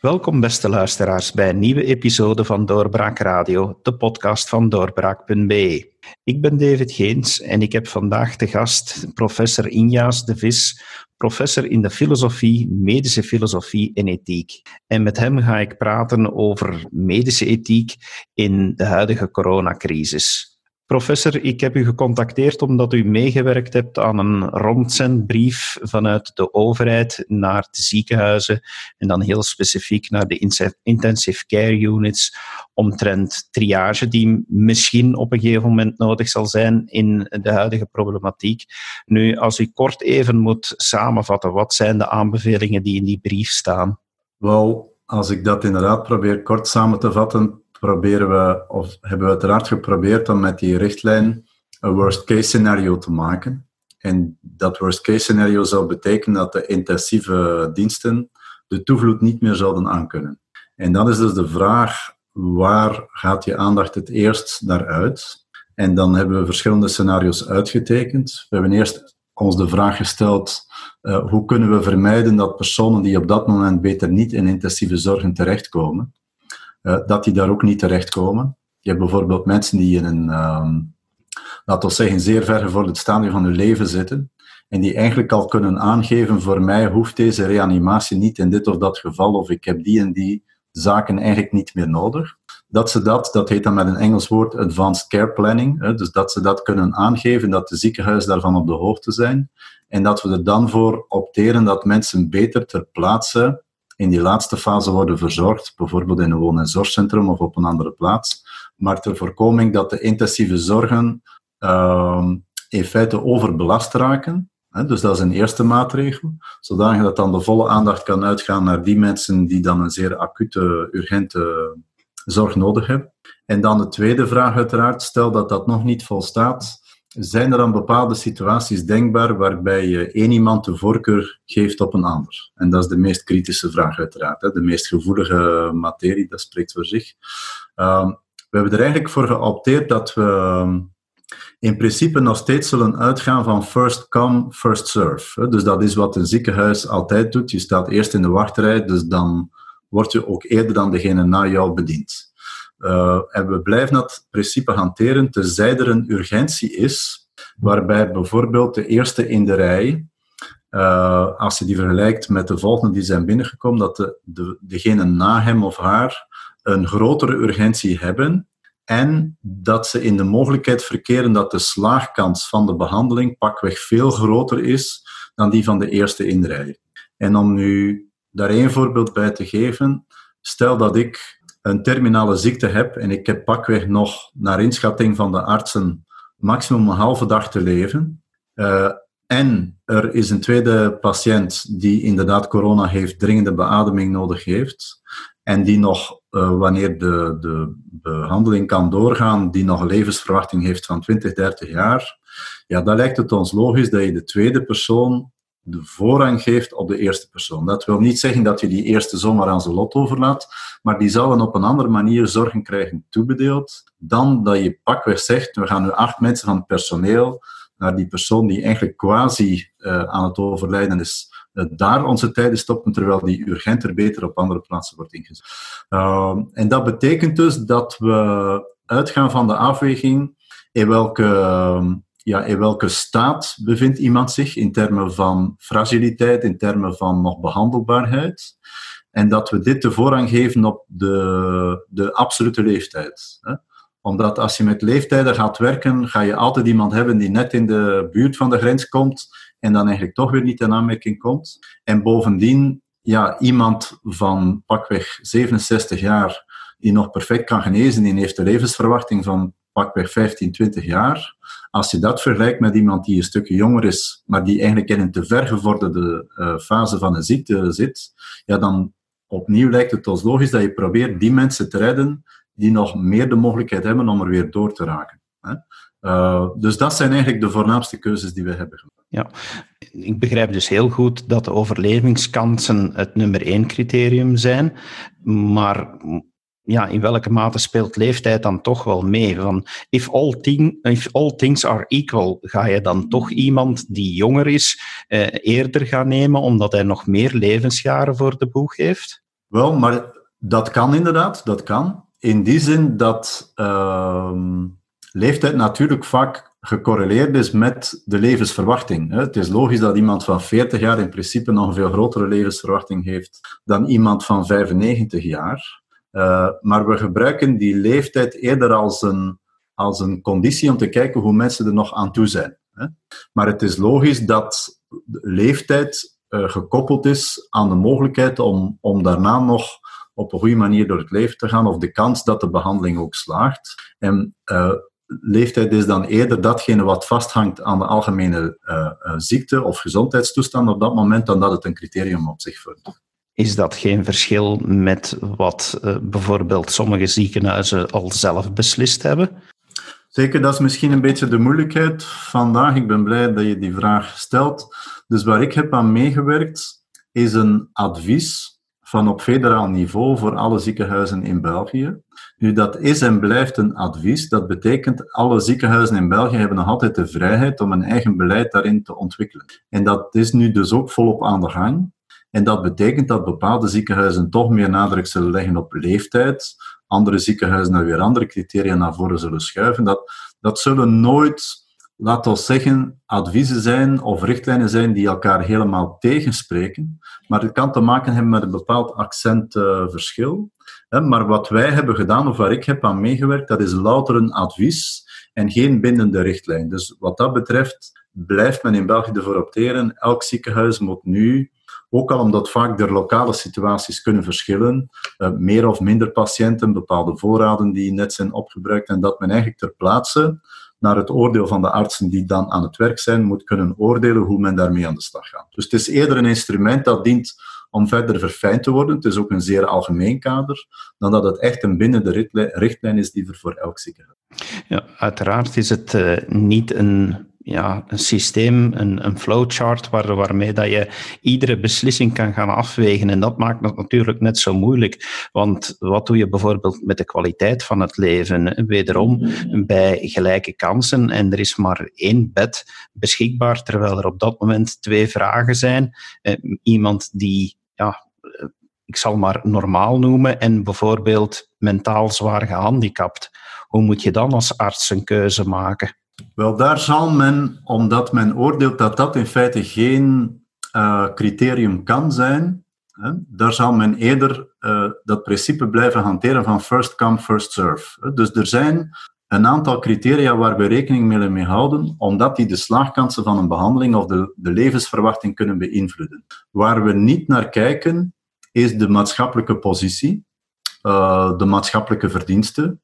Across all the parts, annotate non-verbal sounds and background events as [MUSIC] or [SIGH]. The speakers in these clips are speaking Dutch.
Welkom, beste luisteraars, bij een nieuwe episode van Doorbraak Radio, de podcast van doorbraak.be. Ik ben David Geens en ik heb vandaag de gast professor Injaas de Vis, professor in de filosofie, medische filosofie en ethiek. En met hem ga ik praten over medische ethiek in de huidige coronacrisis. Professor, ik heb u gecontacteerd omdat u meegewerkt hebt aan een rondzendbrief vanuit de overheid naar de ziekenhuizen en dan heel specifiek naar de intensive care units omtrent triage die misschien op een gegeven moment nodig zal zijn in de huidige problematiek. Nu, als u kort even moet samenvatten, wat zijn de aanbevelingen die in die brief staan? Wel, als ik dat inderdaad probeer kort samen te vatten, proberen we, of hebben we uiteraard geprobeerd om met die richtlijn een worst case scenario te maken. En dat worst case scenario zou betekenen dat de intensieve diensten de toevloed niet meer zouden aankunnen. En dan is dus de vraag, waar gaat je aandacht het eerst naar uit? En dan hebben we verschillende scenario's uitgetekend. We hebben eerst ons de vraag gesteld, uh, hoe kunnen we vermijden dat personen die op dat moment beter niet in intensieve zorgen terechtkomen, dat die daar ook niet terechtkomen. Je hebt bijvoorbeeld mensen die in een, um, laten we zeggen, zeer ver gevorderd stadium van hun leven zitten. En die eigenlijk al kunnen aangeven, voor mij hoeft deze reanimatie niet in dit of dat geval, of ik heb die en die zaken eigenlijk niet meer nodig. Dat ze dat, dat heet dan met een Engels woord advanced care planning, hè, dus dat ze dat kunnen aangeven, dat de ziekenhuizen daarvan op de hoogte zijn. En dat we er dan voor opteren dat mensen beter ter plaatse in die laatste fase worden verzorgd, bijvoorbeeld in een woon- en zorgcentrum of op een andere plaats. Maar ter voorkoming dat de intensieve zorgen uh, in feite overbelast raken. Dus dat is een eerste maatregel, zodanig dat dan de volle aandacht kan uitgaan naar die mensen die dan een zeer acute, urgente zorg nodig hebben. En dan de tweede vraag uiteraard, stel dat dat nog niet volstaat, zijn er dan bepaalde situaties denkbaar waarbij je één iemand de voorkeur geeft op een ander? En dat is de meest kritische vraag uiteraard, hè? de meest gevoelige materie, dat spreekt voor zich. Uh, we hebben er eigenlijk voor geopteerd dat we ehm, in principe nog steeds zullen uitgaan van first come, first serve. Dus dat is wat een ziekenhuis altijd doet. Je staat eerst in de wachtrij, dus dan word je ook eerder dan degene na jou bediend. Uh, en we blijven dat principe hanteren tenzij er een urgentie is, waarbij bijvoorbeeld de eerste in de rij, uh, als je die vergelijkt met de volgende die zijn binnengekomen, dat de, de, degene na hem of haar een grotere urgentie hebben en dat ze in de mogelijkheid verkeren dat de slaagkans van de behandeling pakweg veel groter is dan die van de eerste in de rij. En om nu daar één voorbeeld bij te geven, stel dat ik een terminale ziekte heb en ik heb pakweg nog, naar inschatting van de artsen, maximum een halve dag te leven. Uh, en er is een tweede patiënt die inderdaad corona heeft, dringende beademing nodig heeft. En die nog, uh, wanneer de, de behandeling kan doorgaan, die nog een levensverwachting heeft van 20, 30 jaar. Ja, dan lijkt het ons logisch dat je de tweede persoon de voorrang geeft op de eerste persoon. Dat wil niet zeggen dat je die eerste zomaar aan zijn lot overlaat, maar die zouden op een andere manier zorgen krijgen toebedeeld dan dat je pakweg zegt, we gaan nu acht mensen van het personeel naar die persoon die eigenlijk quasi uh, aan het overlijden is, uh, daar onze tijden stoppen, terwijl die urgenter beter op andere plaatsen wordt ingezet. Uh, en dat betekent dus dat we uitgaan van de afweging in welke ja, in welke staat bevindt iemand zich in termen van fragiliteit, in termen van nog behandelbaarheid. En dat we dit de voorrang geven op de, de absolute leeftijd. Hè? Omdat als je met leeftijden gaat werken, ga je altijd iemand hebben die net in de buurt van de grens komt en dan eigenlijk toch weer niet in aanmerking komt. En bovendien, ja, iemand van pakweg 67 jaar die nog perfect kan genezen, die heeft een levensverwachting van pakweg 15, 20 jaar. Als je dat vergelijkt met iemand die een stukje jonger is, maar die eigenlijk in een te ver gevorderde uh, fase van een ziekte zit, ja, dan opnieuw lijkt het ons logisch dat je probeert die mensen te redden die nog meer de mogelijkheid hebben om er weer door te raken. Hè? Uh, dus dat zijn eigenlijk de voornaamste keuzes die we hebben. Ja, ik begrijp dus heel goed dat de overlevingskansen het nummer één criterium zijn, maar ja, in welke mate speelt leeftijd dan toch wel mee? Van if all, thing, if all things are equal, ga je dan toch iemand die jonger is eh, eerder gaan nemen omdat hij nog meer levensjaren voor de boeg heeft? Wel, maar dat kan inderdaad, dat kan. In die zin dat uh, leeftijd natuurlijk vaak gecorreleerd is met de levensverwachting. Het is logisch dat iemand van 40 jaar in principe nog een veel grotere levensverwachting heeft dan iemand van 95 jaar. Uh, maar we gebruiken die leeftijd eerder als een, als een conditie om te kijken hoe mensen er nog aan toe zijn. Maar het is logisch dat leeftijd uh, gekoppeld is aan de mogelijkheid om, om daarna nog op een goede manier door het leven te gaan, of de kans dat de behandeling ook slaagt. En uh, leeftijd is dan eerder datgene wat vasthangt aan de algemene ziekte of gezondheidstoestand op dat moment, dan dat het een criterium op zich vormt. Is dat geen verschil met wat uh, bijvoorbeeld sommige ziekenhuizen al zelf beslist hebben? Zeker, dat is misschien een beetje de moeilijkheid vandaag. Ik ben blij dat je die vraag stelt. Dus waar ik heb aan meegewerkt, is een advies van op federaal niveau voor alle ziekenhuizen in België. Nu, dat is en blijft een advies. Dat betekent, alle ziekenhuizen in België hebben nog altijd de vrijheid om een eigen beleid daarin te ontwikkelen. En dat is nu dus ook volop aan de gang. En dat betekent dat bepaalde ziekenhuizen toch meer nadruk zullen leggen op leeftijd, andere ziekenhuizen daar weer andere criteria naar voren zullen schuiven. Dat, dat zullen nooit, laten we zeggen, adviezen zijn of richtlijnen zijn die elkaar helemaal tegenspreken, maar het kan te maken hebben met een bepaald accentverschil. maar wat wij hebben gedaan, of waar ik heb aan meegewerkt, dat is louter een advies en geen bindende richtlijn. Dus wat dat betreft blijft men in België ervoor opteren. Elk ziekenhuis moet nu ook al omdat vaak de lokale situaties kunnen verschillen, uh, meer of minder patiënten, bepaalde voorraden die net zijn opgebruikt, en dat men eigenlijk ter plaatse, naar het oordeel van de artsen die dan aan het werk zijn, moet kunnen oordelen hoe men daarmee aan de slag gaat. Dus het is eerder een instrument dat dient om verder verfijnd te worden. Het is ook een zeer algemeen kader, dan dat het echt een bindende richtlijn is die er voor elk ziekenhuis. Ja, uiteraard is het uh, niet een ja, een systeem, een, een flowchart, waar, waarmee dat je iedere beslissing kan gaan afwegen. En dat maakt het natuurlijk net zo moeilijk. Want wat doe je bijvoorbeeld met de kwaliteit van het leven? Wederom bij gelijke kansen en er is maar één bed beschikbaar, terwijl er op dat moment twee vragen zijn. Eh, iemand die, ja, ik zal maar normaal noemen, en bijvoorbeeld mentaal zwaar gehandicapt. Hoe moet je dan als arts een keuze maken? Wel, daar zal men, omdat men oordeelt dat dat in feite geen uh, criterium kan zijn, hè, daar zal men eerder uh, dat principe blijven hanteren van first come, first serve. Dus er zijn een aantal criteria waar we rekening mee houden, omdat die de slaagkansen van een behandeling of de, de levensverwachting kunnen beïnvloeden. Waar we niet naar kijken, is de maatschappelijke positie, uh, de maatschappelijke verdiensten,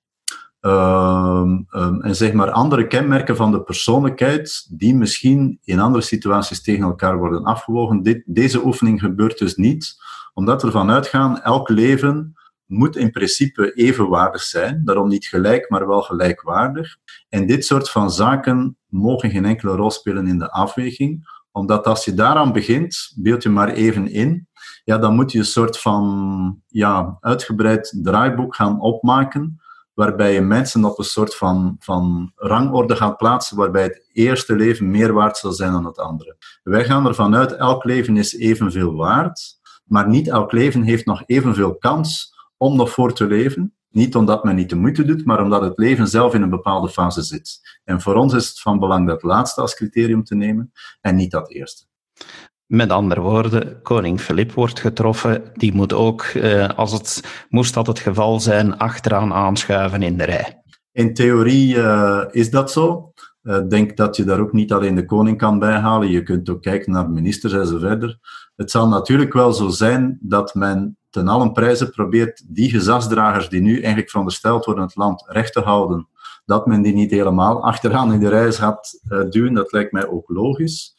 Ehm, en zeg maar andere kenmerken van de persoonlijkheid die misschien in andere situaties tegen elkaar worden afgewogen. Dit, deze oefening gebeurt dus niet, omdat we ervan uitgaan, elk leven moet in principe evenwaardig zijn, daarom niet gelijk, maar wel gelijkwaardig. En dit soort van zaken mogen geen enkele rol spelen in de afweging, omdat als je daaraan begint, beeld je maar even in, ja, dan moet je een soort van ja, uitgebreid draaiboek gaan opmaken, waarbij je mensen op een soort van, van rangorde gaat plaatsen, waarbij het eerste leven meer waard zal zijn dan het andere. Wij gaan ervan uit, elk leven is evenveel waard, maar niet elk leven heeft nog evenveel kans om nog voor te leven. Niet omdat men niet de moeite doet, maar omdat het leven zelf in een bepaalde fase zit. En voor ons is het van belang dat laatste als criterium te nemen en niet dat eerste. Met andere woorden, koning Filip wordt getroffen. Die moet ook, eh, als het moest dat het geval zijn, achteraan aanschuiven in de rij. In theorie uh, is dat zo. Ik uh, denk dat je daar ook niet alleen de koning kan bijhalen. Je kunt ook kijken naar ministers en zo verder. Het zal natuurlijk wel zo zijn dat men ten allen prijze probeert die gezagsdragers die nu eigenlijk verondersteld worden het land recht te houden, dat men die niet helemaal achteraan in de rij gaat uh, duwen. Dat lijkt mij ook logisch.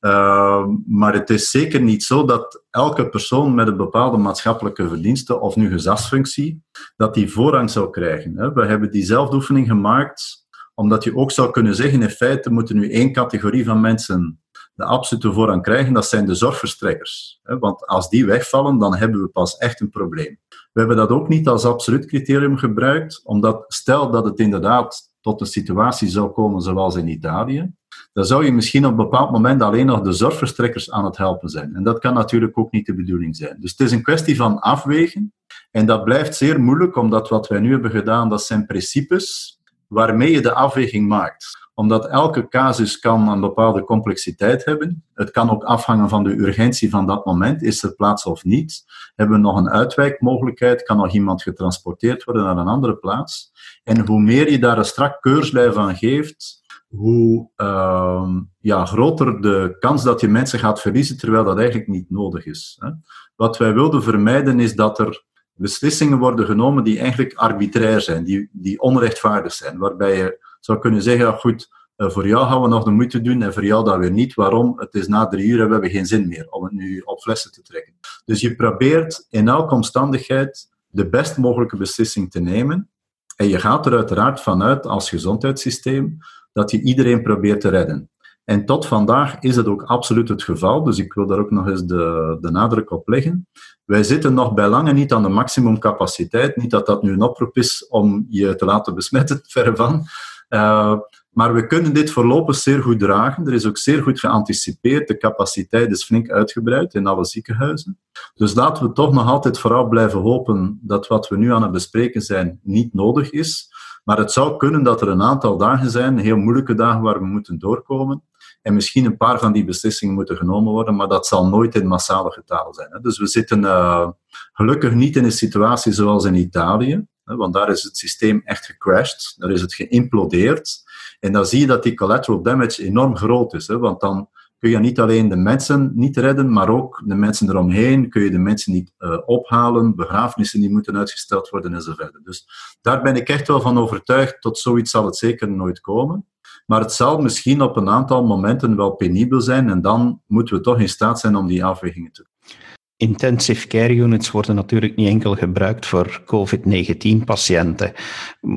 Uh, maar het is zeker niet zo dat elke persoon met een bepaalde maatschappelijke verdienste of nu gezagsfunctie, dat die voorrang zou krijgen. We hebben diezelfde oefening gemaakt, omdat je ook zou kunnen zeggen, in feite moeten nu één categorie van mensen de absolute voorrang krijgen, dat zijn de zorgverstrekkers. Want als die wegvallen, dan hebben we pas echt een probleem. We hebben dat ook niet als absoluut criterium gebruikt, omdat stel dat het inderdaad tot een situatie zou komen zoals in Italië, dan zou je misschien op een bepaald moment alleen nog de zorgverstrekkers aan het helpen zijn. En dat kan natuurlijk ook niet de bedoeling zijn. Dus het is een kwestie van afwegen. En dat blijft zeer moeilijk, omdat wat wij nu hebben gedaan, dat zijn principes waarmee je de afweging maakt omdat elke casus kan een bepaalde complexiteit hebben. Het kan ook afhangen van de urgentie van dat moment. Is er plaats of niet? Hebben we nog een uitwijkmogelijkheid? Kan nog iemand getransporteerd worden naar een andere plaats? En hoe meer je daar een strak keurslijf van geeft, hoe uh, ja, groter de kans dat je mensen gaat verliezen, terwijl dat eigenlijk niet nodig is. Hè. Wat wij wilden vermijden is dat er beslissingen worden genomen die eigenlijk arbitrair zijn, die, die onrechtvaardig zijn, waarbij je zou kunnen zeggen, goed, eh, voor jou gaan we nog de moeite doen en voor jou dat weer niet. Waarom? Het is na drie uur en we hebben geen zin meer om het nu op flessen te trekken. Dus je probeert in elke omstandigheid de best mogelijke beslissing te nemen. En je gaat er uiteraard vanuit als gezondheidssysteem dat je iedereen probeert te redden. En tot vandaag is het ook absoluut het geval, dus ik wil daar ook nog eens de, de nadruk op leggen. Wij zitten nog bij lange niet aan de maximumcapaciteit. Niet dat dat nu een oproep is om je te laten besmetten, [LAUGHS] verre van. Uh, maar we kunnen dit voorlopig zeer goed dragen. Er is ook zeer goed geanticipeerd. De capaciteit is flink uitgebreid in alle ziekenhuizen. Dus laten we toch nog altijd vooral blijven hopen dat wat we nu aan het bespreken zijn niet nodig is. Maar het zou kunnen dat er een aantal dagen zijn, heel moeilijke dagen waar we moeten doorkomen. En misschien een paar van die beslissingen moeten genomen worden, maar dat zal nooit in massale getalen zijn. Dus we zitten uh, gelukkig niet in een situatie zoals in Italië, want daar is het systeem echt gecrashed, daar is het geïmplodeerd. En dan zie je dat die collateral damage enorm groot is, want dan kun je niet alleen de mensen niet redden, maar ook de mensen eromheen, kun je de mensen niet uh, ophalen, begrafenissen die moeten uitgesteld worden enzovoort. Dus daar ben ik echt wel van overtuigd, tot zoiets zal het zeker nooit komen. Maar het zal misschien op een aantal momenten wel penibel zijn en dan moeten we toch in staat zijn om die afwegingen te doen. Intensive care units worden natuurlijk niet enkel gebruikt voor COVID-19-patiënten.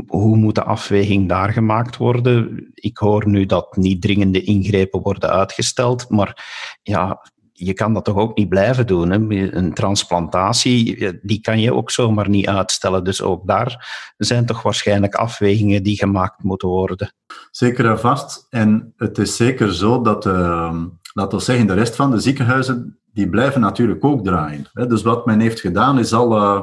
Hoe moet de afweging daar gemaakt worden? Ik hoor nu dat niet dringende ingrepen worden uitgesteld, maar ja, je kan dat toch ook niet blijven doen. Hè? Een transplantatie, die kan je ook zomaar niet uitstellen. Dus ook daar zijn toch waarschijnlijk afwegingen die gemaakt moeten worden. Zeker en vast. En het is zeker zo dat, uh, laten we zeggen, de rest van de ziekenhuizen, die blijven natuurlijk ook draaien. Dus wat men heeft gedaan, is al uh,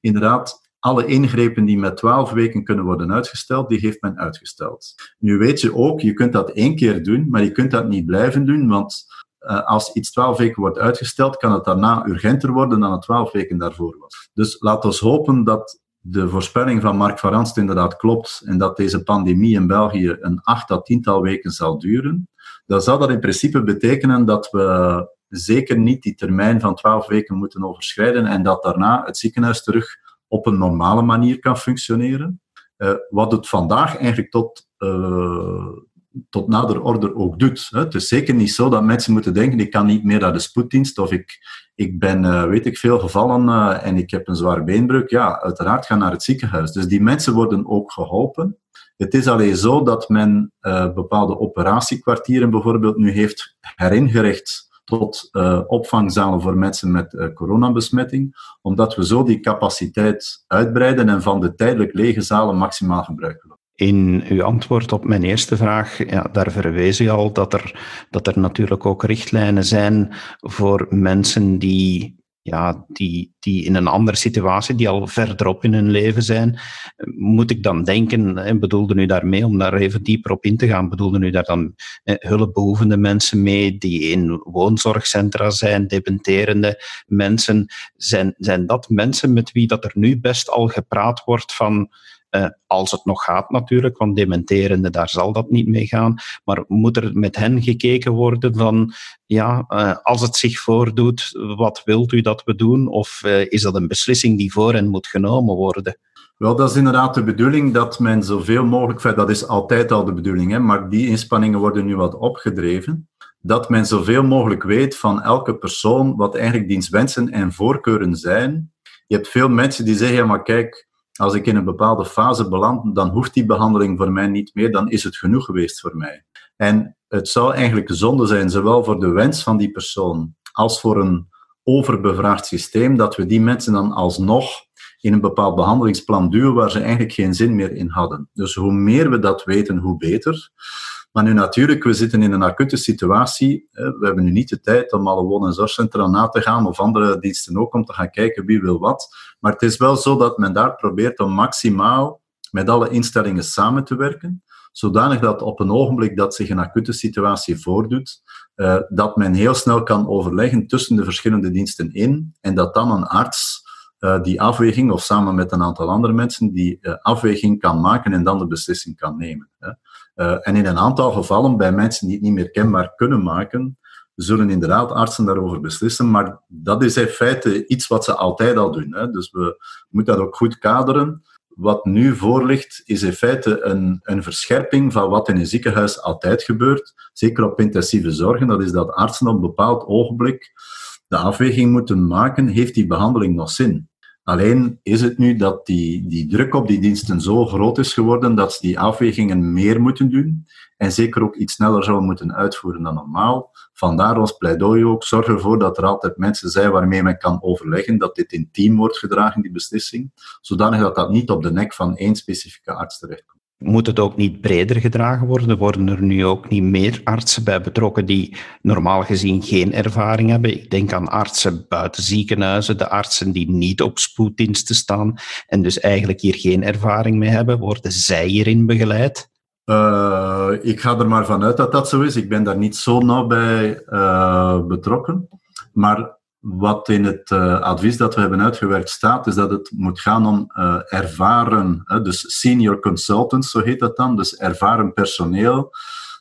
inderdaad alle ingrepen die met 12 weken kunnen worden uitgesteld, die heeft men uitgesteld. Nu weet je ook, je kunt dat één keer doen, maar je kunt dat niet blijven doen, want uh, als iets 12 weken wordt uitgesteld, kan het daarna urgenter worden dan het 12 weken daarvoor was. Dus laten we hopen dat de voorspelling van Mark van Ranst inderdaad klopt en dat deze pandemie in België een acht à tiental weken zal duren, dan zou dat in principe betekenen dat we zeker niet die termijn van 12 weken moeten overschrijden en dat daarna het ziekenhuis terug op een normale manier kan functioneren. Uh, wat het vandaag eigenlijk tot, uh, tot nader order ook doet. Hè. Het is zeker niet zo dat mensen moeten denken, ik kan niet meer naar de spoeddienst of ik, ik ben, uh, weet ik veel, gevallen en ik heb een zware beenbreuk. Ja, uiteraard ga naar het ziekenhuis. Dus die mensen worden ook geholpen. Het is alleen zo dat men bepaalde operatiekwartieren bijvoorbeeld nu heeft heringericht tot uh, opvangzalen voor mensen met uh, coronabesmetting, omdat we zo die capaciteit uitbreiden en van de tijdelijk lege zalen maximaal gebruik maken. In uw antwoord op mijn eerste vraag, ja, daar verwees u al dat er, dat er natuurlijk ook richtlijnen zijn voor mensen die ja, die, die in een andere situatie, die al verderop in hun leven zijn, moet ik dan denken, en bedoelde u daarmee, om daar even dieper op in te gaan, bedoelde u daar dan eh, hulpbehoevende mensen mee die in woonzorgcentra zijn, depenterende mensen, zijn, zijn dat mensen met wie dat er nu best al gepraat wordt van uh, als het nog gaat natuurlijk, want dementerende, daar zal dat niet mee gaan. Maar moet er met hen gekeken worden van, ja, uh, als het zich voordoet, wat wilt u dat we doen? Of uh, is dat een beslissing die voor hen moet genomen worden? Wel, dat is inderdaad de bedoeling dat men zoveel mogelijk, dat is altijd al de bedoeling, hè, maar die inspanningen worden nu wat opgedreven. Dat men zoveel mogelijk weet van elke persoon wat eigenlijk diens wensen en voorkeuren zijn. Je hebt veel mensen die zeggen, ja, maar kijk, als ik in een bepaalde fase beland, dan hoeft die behandeling voor mij niet meer, dan is het genoeg geweest voor mij. En het zou eigenlijk zonde zijn, zowel voor de wens van die persoon als voor een overbevraagd systeem, dat we die mensen dan alsnog in een bepaald behandelingsplan duwen waar ze eigenlijk geen zin meer in hadden. Dus hoe meer we dat weten, hoe beter. Maar nu natuurlijk, we zitten in een acute situatie. We hebben nu niet de tijd om alle woon- en zorgcentra na te gaan, of andere diensten ook, om te gaan kijken wie wil wat. Maar het is wel zo dat men daar probeert om maximaal met alle instellingen samen te werken, zodanig dat op een ogenblik dat zich een acute situatie voordoet, uh, dat men heel snel kan overleggen tussen de verschillende diensten in en dat dan een arts uh, die afweging, of samen met een aantal andere mensen, die afweging kan maken en dan de beslissing kan nemen. Hè. en in een aantal gevallen, bij mensen die het niet meer kenbaar kunnen maken, zullen inderdaad artsen daarover beslissen, maar dat is in feite iets wat ze altijd al doen. Hè. Dus we moeten dat ook goed kaderen. Wat nu voor ligt, is in feite een, een verscherping van wat in een ziekenhuis altijd gebeurt. Zeker op intensieve zorgen. Dat is dat artsen op een bepaald ogenblik de afweging moeten maken, heeft die behandeling nog zin? Alleen is het nu dat die, die druk op die diensten zo groot is geworden dat ze die afwegingen meer moeten doen en zeker ook iets sneller zouden moeten uitvoeren dan normaal. Vandaar ons pleidooi ook, zorg ervoor dat er altijd mensen zijn waarmee men kan overleggen, dat dit in team wordt gedragen, die beslissing, zodanig dat dat niet op de nek van één specifieke arts terechtkomt. Moet het ook niet breder gedragen worden? Worden er nu ook niet meer artsen bij betrokken die normaal gezien geen ervaring hebben? Ik denk aan artsen buiten ziekenhuizen, de artsen die niet op spoeddiensten staan en dus eigenlijk hier geen ervaring mee hebben. Worden zij hierin begeleid? Uh, ik ga er maar vanuit dat dat zo is. Ik ben daar niet zo nauw bij uh, betrokken. Maar wat in het uh, advies dat we hebben uitgewerkt staat, is dat het moet gaan om uh, ervaren, uh, dus senior consultants, zo heet dat dan, dus ervaren personeel,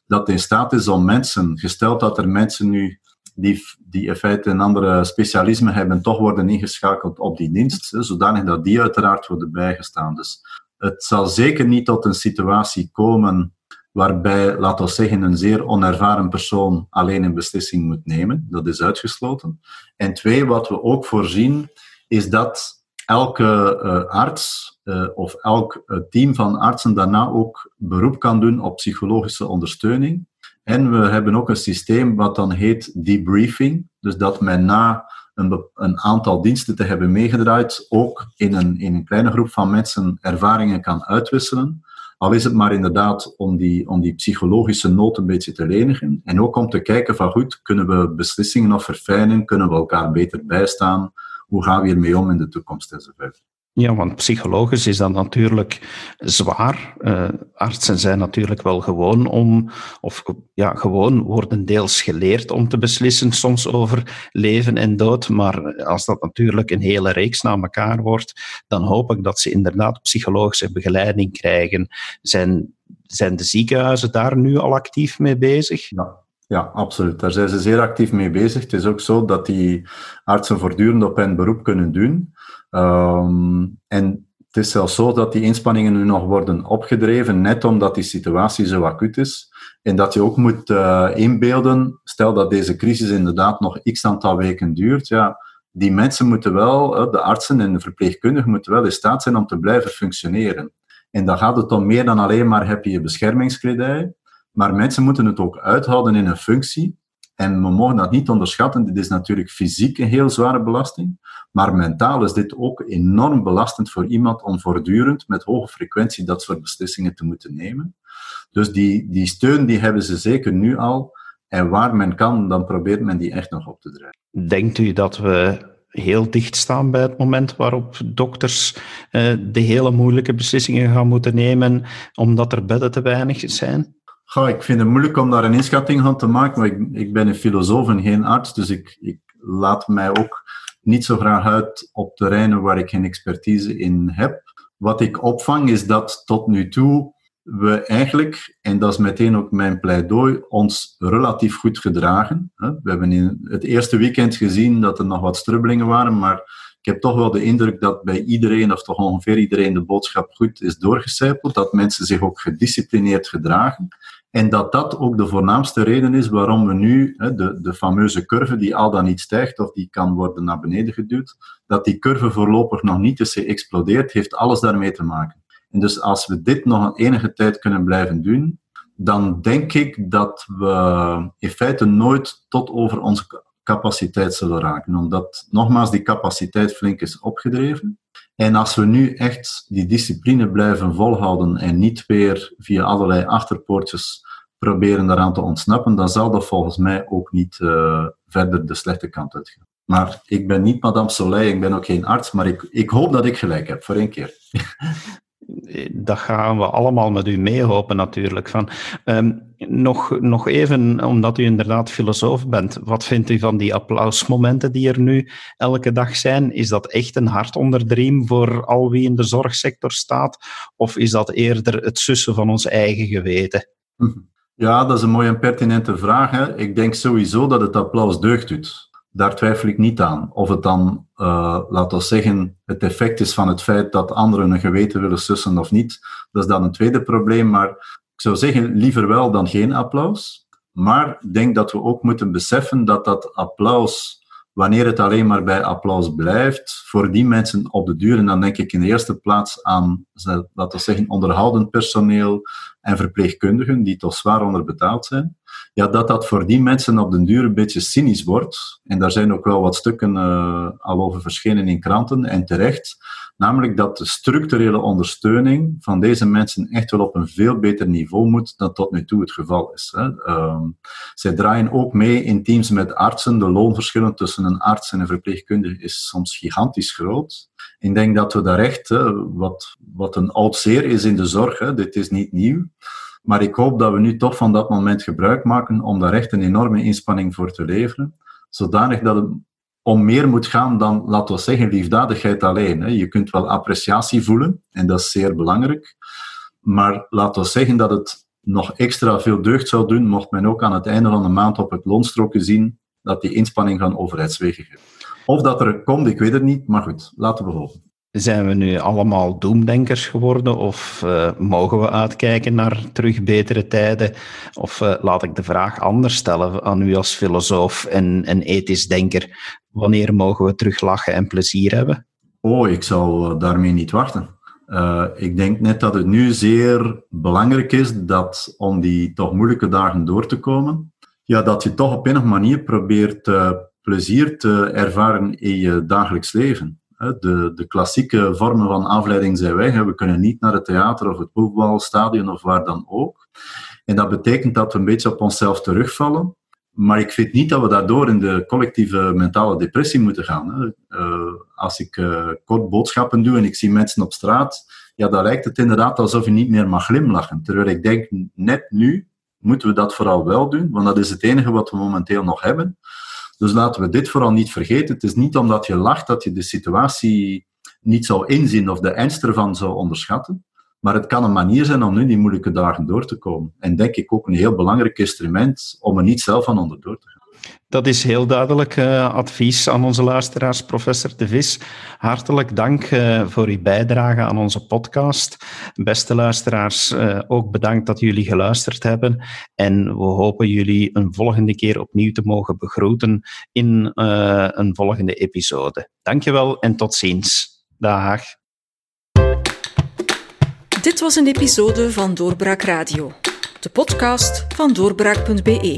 dat in staat is om mensen, gesteld dat er mensen nu die, die in feite een andere specialisme hebben, toch worden ingeschakeld op die dienst, zodanig dat die uiteraard worden bijgestaan. Dus het zal zeker niet tot een situatie komen waarbij, laten we zeggen, een zeer onervaren persoon alleen een beslissing moet nemen. Dat is uitgesloten. En twee, wat we ook voorzien, is dat elke uh, arts uh, of elk uh, team van artsen daarna ook beroep kan doen op psychologische ondersteuning. En we hebben ook een systeem wat dan heet debriefing. Dus dat men na een, een aantal diensten te hebben meegedraaid, ook in een, in een kleine groep van mensen ervaringen kan uitwisselen. Al is het maar inderdaad om die, om die psychologische nood een beetje te lenigen. En ook om te kijken van goed, kunnen we beslissingen nog verfijnen? Kunnen we elkaar beter bijstaan? Hoe gaan we hiermee om in de toekomst enzovoort? Ja, want psychologisch is dat natuurlijk zwaar. Uh, artsen zijn natuurlijk wel gewoon om, of ja, gewoon worden deels geleerd om te beslissen, soms over leven en dood. Maar als dat natuurlijk een hele reeks na elkaar wordt, dan hoop ik dat ze inderdaad psychologische begeleiding krijgen. Zijn, zijn de ziekenhuizen daar nu al actief mee bezig? Ja. Ja, absoluut. Daar zijn ze zeer actief mee bezig. Het is ook zo dat die artsen voortdurend op hun beroep kunnen doen. Um, en het is zelfs zo dat die inspanningen nu nog worden opgedreven, net omdat die situatie zo acuut is. En dat je ook moet uh, inbeelden, stel dat deze crisis inderdaad nog x aantal weken duurt, ja, die mensen moeten wel, de artsen en de verpleegkundigen moeten wel in staat zijn om te blijven functioneren. En dan gaat het om meer dan alleen maar heb je je beschermingskledij, maar mensen moeten het ook uithouden in een functie. En we mogen dat niet onderschatten. Dit is natuurlijk fysiek een heel zware belasting. Maar mentaal is dit ook enorm belastend voor iemand om voortdurend met hoge frequentie dat soort beslissingen te moeten nemen. Dus die, die steun die hebben ze zeker nu al. En waar men kan, dan probeert men die echt nog op te drijven. Denkt u dat we heel dicht staan bij het moment waarop dokters uh, de hele moeilijke beslissingen gaan moeten nemen omdat er bedden te weinig zijn? Ik vind het moeilijk om daar een inschatting van te maken, maar ik, ik ben een filosoof en geen arts, dus ik, ik laat mij ook niet zo graag uit op terreinen waar ik geen expertise in heb. Wat ik opvang is dat tot nu toe we eigenlijk, en dat is meteen ook mijn pleidooi, ons relatief goed gedragen. We hebben in het eerste weekend gezien dat er nog wat strubbelingen waren, maar ik heb toch wel de indruk dat bij iedereen, of toch ongeveer iedereen, de boodschap goed is doorgecijpeld. Dat mensen zich ook gedisciplineerd gedragen. En dat dat ook de voornaamste reden is waarom we nu de, de fameuze curve, die al dan niet stijgt of die kan worden naar beneden geduwd, dat die curve voorlopig nog niet is geëxplodeerd, heeft alles daarmee te maken. En dus als we dit nog een enige tijd kunnen blijven doen, dan denk ik dat we in feite nooit tot over onze capaciteit zullen raken. Omdat nogmaals die capaciteit flink is opgedreven. En als we nu echt die discipline blijven volhouden en niet weer via allerlei achterpoortjes proberen daaraan te ontsnappen, dan zal dat volgens mij ook niet uh, verder de slechte kant uitgaan. Maar ik ben niet Madame Soleil, ik ben ook geen arts, maar ik, ik hoop dat ik gelijk heb, voor één keer. [LAUGHS] dat gaan we allemaal met u meehopen natuurlijk. Van, um, nog, nog even, omdat u inderdaad filosoof bent, wat vindt u van die applausmomenten die er nu elke dag zijn? Is dat echt een hart onder de riem voor al wie in de zorgsector staat? Of is dat eerder het sussen van ons eigen geweten? Ja, dat is een mooie en pertinente vraag. Hè. Ik denk sowieso dat het applaus deugd doet. Daar twijfel ik niet aan. Of het dan, uh, laten we zeggen, het effect is van het feit dat anderen een geweten willen sussen of niet, dat is dan een tweede probleem. Maar ik zou zeggen, liever wel dan geen applaus. Maar ik denk dat we ook moeten beseffen dat dat applaus wanneer het alleen maar bij applaus blijft, voor die mensen op de duur, en dan denk ik in de eerste plaats aan, laten we zeggen, onderhoudend personeel en verpleegkundigen, die toch zwaar onderbetaald zijn, ja, dat dat voor die mensen op den duur een beetje cynisch wordt. En daar zijn ook wel wat stukken uh, al over verschenen in kranten, en terecht. Namelijk dat de structurele ondersteuning van deze mensen echt wel op een veel beter niveau moet dan tot nu toe het geval is. Hè. Uh, zij draaien ook mee in teams met artsen. De loonverschillen tussen een arts en een verpleegkundige is soms gigantisch groot. Ik denk dat we daar echt, wat, wat een oud zeer is in de zorg, hè, dit is niet nieuw. Maar ik hoop dat we nu toch van dat moment gebruik maken om daar echt een enorme inspanning voor te leveren. Zodanig dat het om meer moet gaan dan, laten we zeggen, liefdadigheid alleen. Je kunt wel appreciatie voelen, en dat is zeer belangrijk. Maar laten we zeggen dat het nog extra veel deugd zou doen, mocht men ook aan het einde van de maand op het loonstroken zien dat die inspanning van overheidswegen. Of dat er komt, ik weet het niet, maar goed, laten we hopen. Zijn we nu allemaal doemdenkers geworden of uh, mogen we uitkijken naar terug betere tijden? Of uh, laat ik de vraag anders stellen aan u als filosoof en, ethisch denker. Wanneer mogen we terug lachen en plezier hebben? Oh, ik zou daarmee niet wachten. Ik denk net dat het nu zeer belangrijk is dat om die toch moeilijke dagen door te komen, ja, dat je toch op een of andere manier probeert plezier te ervaren in je dagelijks leven. De, de klassieke vormen van afleiding zijn weg. We kunnen niet naar het theater of het voetbalstadion of waar dan ook. En dat betekent dat we een beetje op onszelf terugvallen. Maar ik vind niet dat we daardoor in de collectieve mentale depressie moeten gaan. Uh, als ik uh, kort boodschappen doe en ik zie mensen op straat, ja, dan lijkt het inderdaad alsof je niet meer mag glimlachen. Terwijl ik denk, net nu moeten we dat vooral wel doen, want dat is het enige wat we momenteel nog hebben. Dus laten we dit vooral niet vergeten. Het is niet omdat je lacht dat je de situatie niet zou inzien of de ernst ervan zou onderschatten. Maar het kan een manier zijn om nu die moeilijke dagen door te komen. En denk ik ook een heel belangrijk instrument om er niet zelf van onderdoor te gaan. Dat is heel duidelijk uh, advies aan onze luisteraars, professor De Vis. Hartelijk dank uh, voor uw bijdrage aan onze podcast. Beste luisteraars, uh, ook bedankt dat jullie geluisterd hebben. En we hopen jullie een volgende keer opnieuw te mogen begroeten in een volgende episode. Dankjewel en tot ziens. Dag. Dit was een episode van Doorbraak Radio, de podcast van doorbraak.be.